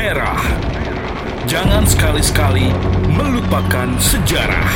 merah. Jangan sekali-sekali melupakan sejarah.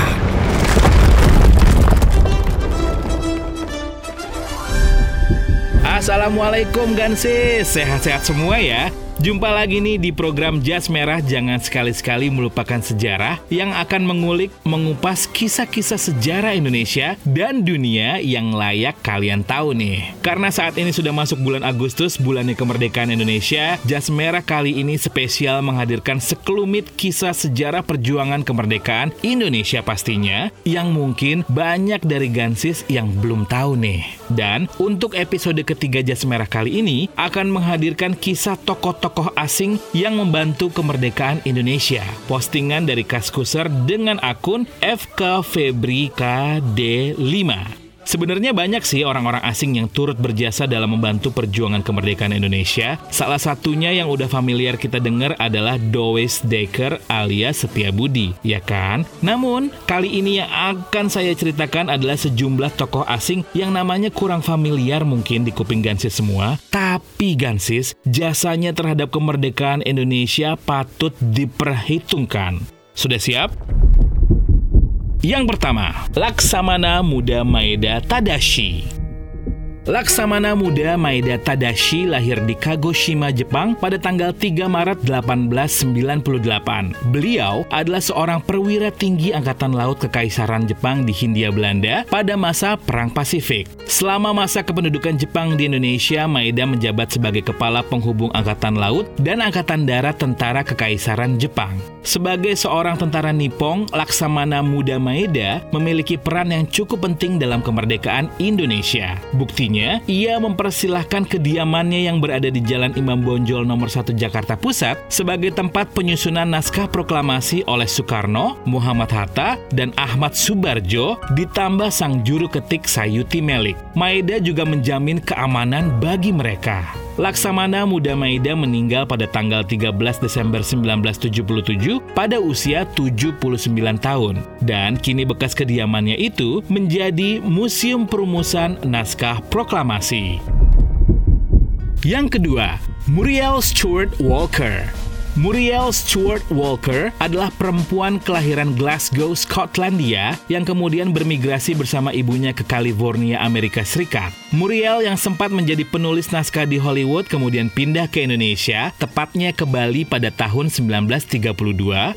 Assalamualaikum Gansis, sehat-sehat semua ya. Jumpa lagi nih di program Jas Merah Jangan Sekali-Sekali Melupakan Sejarah yang akan mengulik, mengupas kisah-kisah sejarah Indonesia dan dunia yang layak kalian tahu nih. Karena saat ini sudah masuk bulan Agustus, bulannya kemerdekaan Indonesia, Jas Merah kali ini spesial menghadirkan sekelumit kisah sejarah perjuangan kemerdekaan Indonesia pastinya yang mungkin banyak dari Gansis yang belum tahu nih. Dan untuk episode ketiga Jas Merah kali ini akan menghadirkan kisah tokoh-tokoh asing yang membantu kemerdekaan Indonesia. Postingan dari Kaskuser dengan akun FKFebrikD5. Sebenarnya banyak sih orang-orang asing yang turut berjasa dalam membantu perjuangan kemerdekaan Indonesia. Salah satunya yang udah familiar kita dengar adalah Doris Dekker alias Setiabudi, ya kan? Namun, kali ini yang akan saya ceritakan adalah sejumlah tokoh asing yang namanya kurang familiar mungkin di kuping Gansis semua. Tapi Gansis, jasanya terhadap kemerdekaan Indonesia patut diperhitungkan. Sudah siap? Yang pertama, Laksamana Muda Maeda Tadashi. Laksamana Muda Maeda Tadashi lahir di Kagoshima, Jepang pada tanggal 3 Maret 1898. Beliau adalah seorang perwira tinggi Angkatan Laut Kekaisaran Jepang di Hindia Belanda pada masa Perang Pasifik. Selama masa kependudukan Jepang di Indonesia, Maeda menjabat sebagai Kepala Penghubung Angkatan Laut dan Angkatan Darat Tentara Kekaisaran Jepang. Sebagai seorang tentara Nippon, Laksamana Muda Maeda memiliki peran yang cukup penting dalam kemerdekaan Indonesia. Buktinya, ia mempersilahkan kediamannya yang berada di Jalan Imam Bonjol nomor 1 Jakarta Pusat sebagai tempat penyusunan naskah proklamasi oleh Soekarno, Muhammad Hatta, dan Ahmad Subarjo ditambah sang juru ketik Sayuti Melik. Maeda juga menjamin keamanan bagi mereka. Laksamana Muda Maeda meninggal pada tanggal 13 Desember 1977 pada usia 79 tahun. Dan kini bekas kediamannya itu menjadi Museum Perumusan Naskah Proklamasi. Yang kedua, Muriel Stewart Walker. Muriel Stewart Walker adalah perempuan kelahiran Glasgow, Skotlandia yang kemudian bermigrasi bersama ibunya ke California, Amerika Serikat. Muriel yang sempat menjadi penulis naskah di Hollywood kemudian pindah ke Indonesia, tepatnya ke Bali pada tahun 1932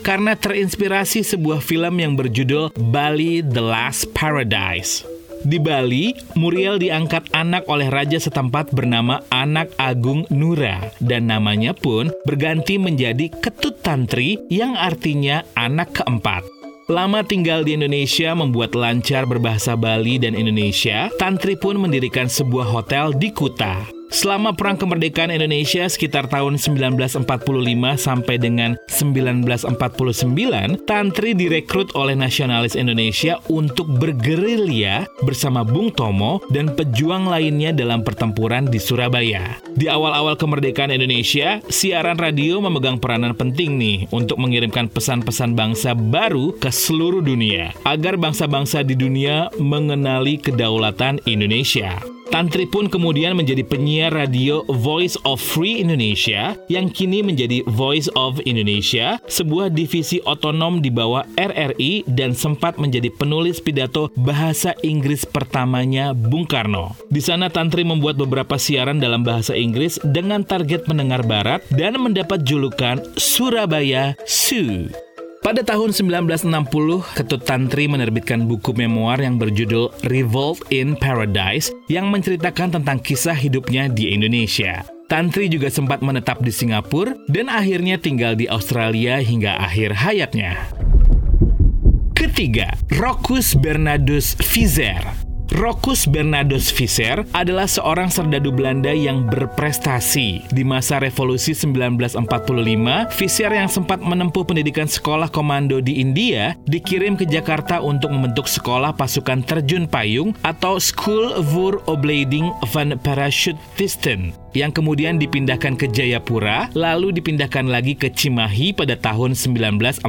karena terinspirasi sebuah film yang berjudul Bali The Last Paradise. Di Bali, Muriel diangkat anak oleh raja setempat bernama Anak Agung Nura dan namanya pun berganti menjadi Ketut Tantri yang artinya anak keempat. Lama tinggal di Indonesia membuat lancar berbahasa Bali dan Indonesia, Tantri pun mendirikan sebuah hotel di Kuta. Selama Perang Kemerdekaan Indonesia sekitar tahun 1945 sampai dengan 1949, Tantri direkrut oleh nasionalis Indonesia untuk bergerilya bersama Bung Tomo dan pejuang lainnya dalam pertempuran di Surabaya. Di awal-awal kemerdekaan Indonesia, siaran radio memegang peranan penting nih untuk mengirimkan pesan-pesan bangsa baru ke seluruh dunia agar bangsa-bangsa di dunia mengenali kedaulatan Indonesia. Tantri pun kemudian menjadi penyiar radio Voice of Free Indonesia yang kini menjadi Voice of Indonesia, sebuah divisi otonom di bawah RRI dan sempat menjadi penulis pidato bahasa Inggris pertamanya Bung Karno. Di sana Tantri membuat beberapa siaran dalam bahasa Inggris dengan target pendengar barat dan mendapat julukan Surabaya Su. Pada tahun 1960, Ketut Tantri menerbitkan buku memoir yang berjudul Revolt in Paradise yang menceritakan tentang kisah hidupnya di Indonesia. Tantri juga sempat menetap di Singapura dan akhirnya tinggal di Australia hingga akhir hayatnya. Ketiga, Rokus Bernardus Vizer Rokus Bernardus Visser adalah seorang serdadu Belanda yang berprestasi. Di masa revolusi 1945, Visser yang sempat menempuh pendidikan sekolah komando di India dikirim ke Jakarta untuk membentuk sekolah pasukan terjun payung atau School voor Opleiding van Parachutisten yang kemudian dipindahkan ke Jayapura, lalu dipindahkan lagi ke Cimahi pada tahun 1947.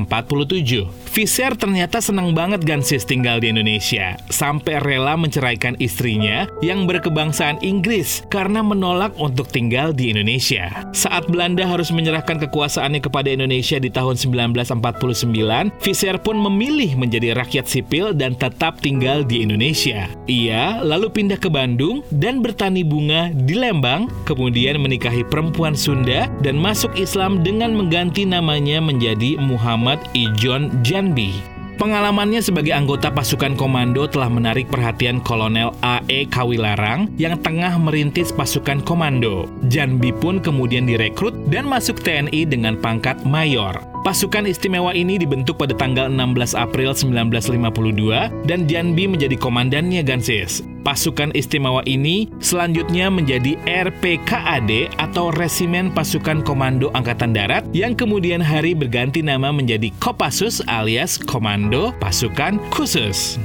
Fisher ternyata senang banget Gansis tinggal di Indonesia, sampai rela menceraikan istrinya yang berkebangsaan Inggris karena menolak untuk tinggal di Indonesia. Saat Belanda harus menyerahkan kekuasaannya kepada Indonesia di tahun 1949, Fisher pun memilih menjadi rakyat sipil dan tetap tinggal di Indonesia. Ia lalu pindah ke Bandung dan bertani bunga di Lembang, kemudian menikahi perempuan Sunda dan masuk Islam dengan mengganti namanya menjadi Muhammad Ijon Janbi. Pengalamannya sebagai anggota pasukan komando telah menarik perhatian Kolonel A.E. Kawilarang yang tengah merintis pasukan komando. Janbi pun kemudian direkrut dan masuk TNI dengan pangkat mayor. Pasukan istimewa ini dibentuk pada tanggal 16 April 1952 dan Janbi menjadi komandannya Gansis. Pasukan istimewa ini selanjutnya menjadi RPKAD atau Resimen Pasukan Komando Angkatan Darat yang kemudian hari berganti nama menjadi Kopassus alias Komando Pasukan Khusus.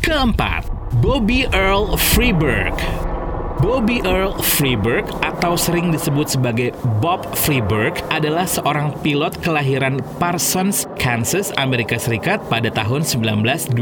Keempat, Bobby Earl Freeburg Bobby Earl Freeburg atau sering disebut sebagai Bob Freeburg adalah seorang pilot kelahiran Parsons, Kansas, Amerika Serikat pada tahun 1921.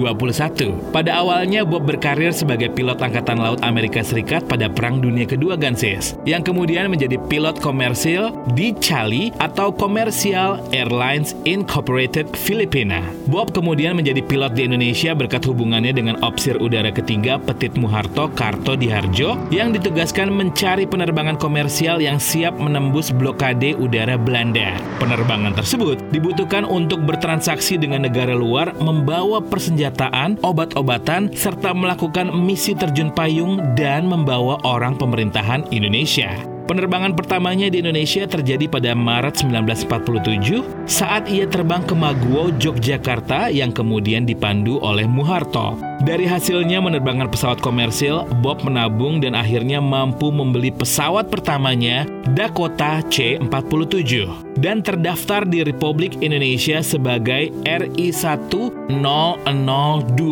Pada awalnya Bob berkarir sebagai pilot Angkatan Laut Amerika Serikat pada Perang Dunia Kedua Gansis, yang kemudian menjadi pilot komersil di Cali atau Commercial Airlines Incorporated Filipina. Bob kemudian menjadi pilot di Indonesia berkat hubungannya dengan opsir udara ketiga Petit Muharto Karto Diharjo yang yang ditugaskan mencari penerbangan komersial yang siap menembus blokade udara Belanda. Penerbangan tersebut dibutuhkan untuk bertransaksi dengan negara luar, membawa persenjataan, obat-obatan, serta melakukan misi terjun payung dan membawa orang pemerintahan Indonesia. Penerbangan pertamanya di Indonesia terjadi pada Maret 1947 saat ia terbang ke Maguwo, Yogyakarta yang kemudian dipandu oleh Muharto. Dari hasilnya menerbangkan pesawat komersil, Bob menabung dan akhirnya mampu membeli pesawat pertamanya, Dakota C-47, dan terdaftar di Republik Indonesia sebagai RI-1002.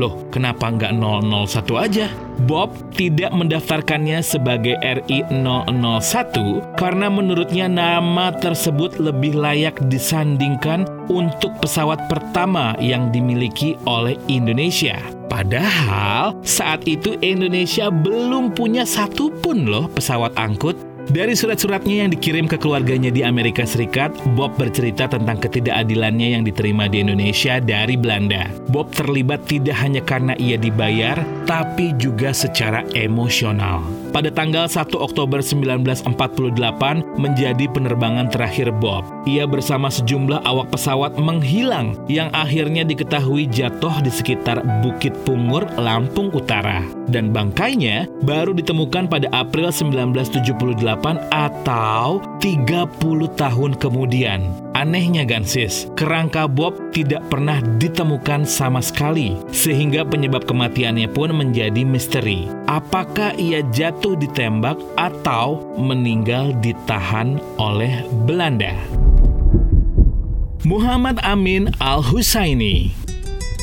Loh, kenapa nggak 001 aja? Bob tidak mendaftarkannya sebagai RI 001 karena menurutnya nama tersebut lebih layak disandingkan untuk pesawat pertama yang dimiliki oleh Indonesia. Padahal saat itu Indonesia belum punya satupun loh pesawat angkut dari surat-suratnya yang dikirim ke keluarganya di Amerika Serikat, Bob bercerita tentang ketidakadilannya yang diterima di Indonesia dari Belanda. Bob terlibat tidak hanya karena ia dibayar, tapi juga secara emosional. Pada tanggal 1 Oktober 1948 menjadi penerbangan terakhir Bob. Ia bersama sejumlah awak pesawat menghilang yang akhirnya diketahui jatuh di sekitar Bukit Pungur, Lampung Utara. Dan bangkainya baru ditemukan pada April 1978 atau 30 tahun kemudian. Anehnya Gansis, kerangka Bob tidak pernah ditemukan sama sekali, sehingga penyebab kematiannya pun menjadi misteri. Apakah ia jatuh ditembak atau meninggal ditahan oleh Belanda? Muhammad Amin Al-Husaini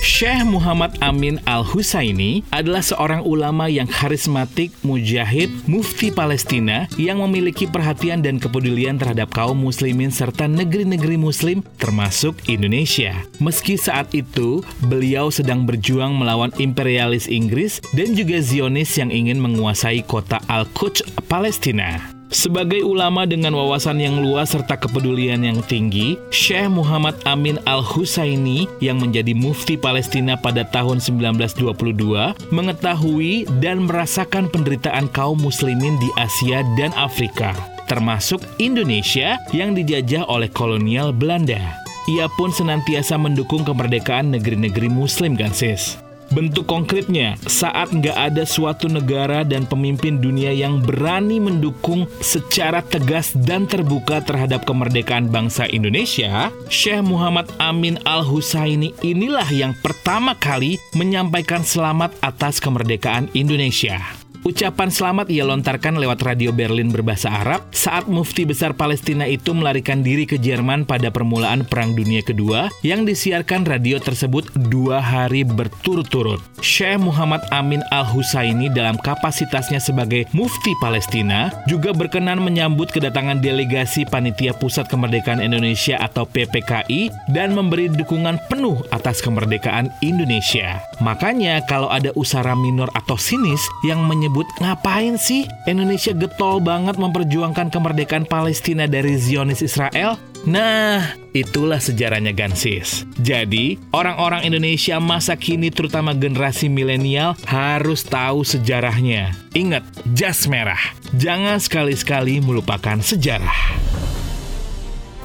Syekh Muhammad Amin Al-Husaini adalah seorang ulama yang karismatik, mujahid, mufti Palestina yang memiliki perhatian dan kepedulian terhadap kaum muslimin serta negeri-negeri muslim termasuk Indonesia. Meski saat itu beliau sedang berjuang melawan imperialis Inggris dan juga Zionis yang ingin menguasai kota Al-Quds, Palestina. Sebagai ulama dengan wawasan yang luas serta kepedulian yang tinggi, Syekh Muhammad Amin Al-Husaini yang menjadi mufti Palestina pada tahun 1922 mengetahui dan merasakan penderitaan kaum muslimin di Asia dan Afrika, termasuk Indonesia yang dijajah oleh kolonial Belanda. Ia pun senantiasa mendukung kemerdekaan negeri-negeri muslim, Gansis. Bentuk konkretnya, saat nggak ada suatu negara dan pemimpin dunia yang berani mendukung secara tegas dan terbuka terhadap kemerdekaan bangsa Indonesia, Syekh Muhammad Amin Al-Husaini inilah yang pertama kali menyampaikan selamat atas kemerdekaan Indonesia. Ucapan selamat ia lontarkan lewat radio Berlin berbahasa Arab saat mufti besar Palestina itu melarikan diri ke Jerman pada permulaan Perang Dunia Kedua yang disiarkan radio tersebut dua hari berturut-turut. Syekh Muhammad Amin Al-Husaini dalam kapasitasnya sebagai mufti Palestina juga berkenan menyambut kedatangan delegasi Panitia Pusat Kemerdekaan Indonesia atau PPKI dan memberi dukungan penuh atas kemerdekaan Indonesia. Makanya kalau ada usara minor atau sinis yang menyebut ngapain sih Indonesia getol banget memperjuangkan kemerdekaan Palestina dari Zionis Israel? Nah, itulah sejarahnya Gansis. Jadi, orang-orang Indonesia masa kini terutama generasi milenial harus tahu sejarahnya. Ingat, jas merah. Jangan sekali-sekali melupakan sejarah.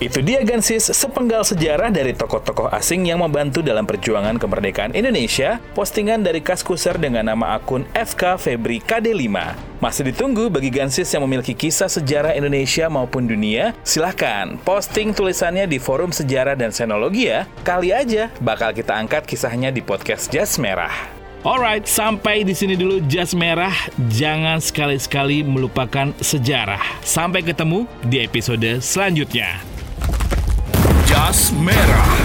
Itu dia Gansis, sepenggal sejarah dari tokoh-tokoh asing yang membantu dalam perjuangan kemerdekaan Indonesia, postingan dari Kaskuser dengan nama akun FK Febri KD5. Masih ditunggu bagi Gansis yang memiliki kisah sejarah Indonesia maupun dunia, silahkan posting tulisannya di forum sejarah dan senologi ya. Kali aja bakal kita angkat kisahnya di podcast Jas Merah. Alright, sampai di sini dulu jas merah. Jangan sekali-sekali melupakan sejarah. Sampai ketemu di episode selanjutnya. Jas Merah.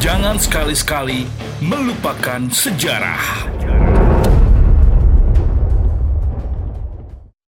Jangan sekali-sekali melupakan sejarah.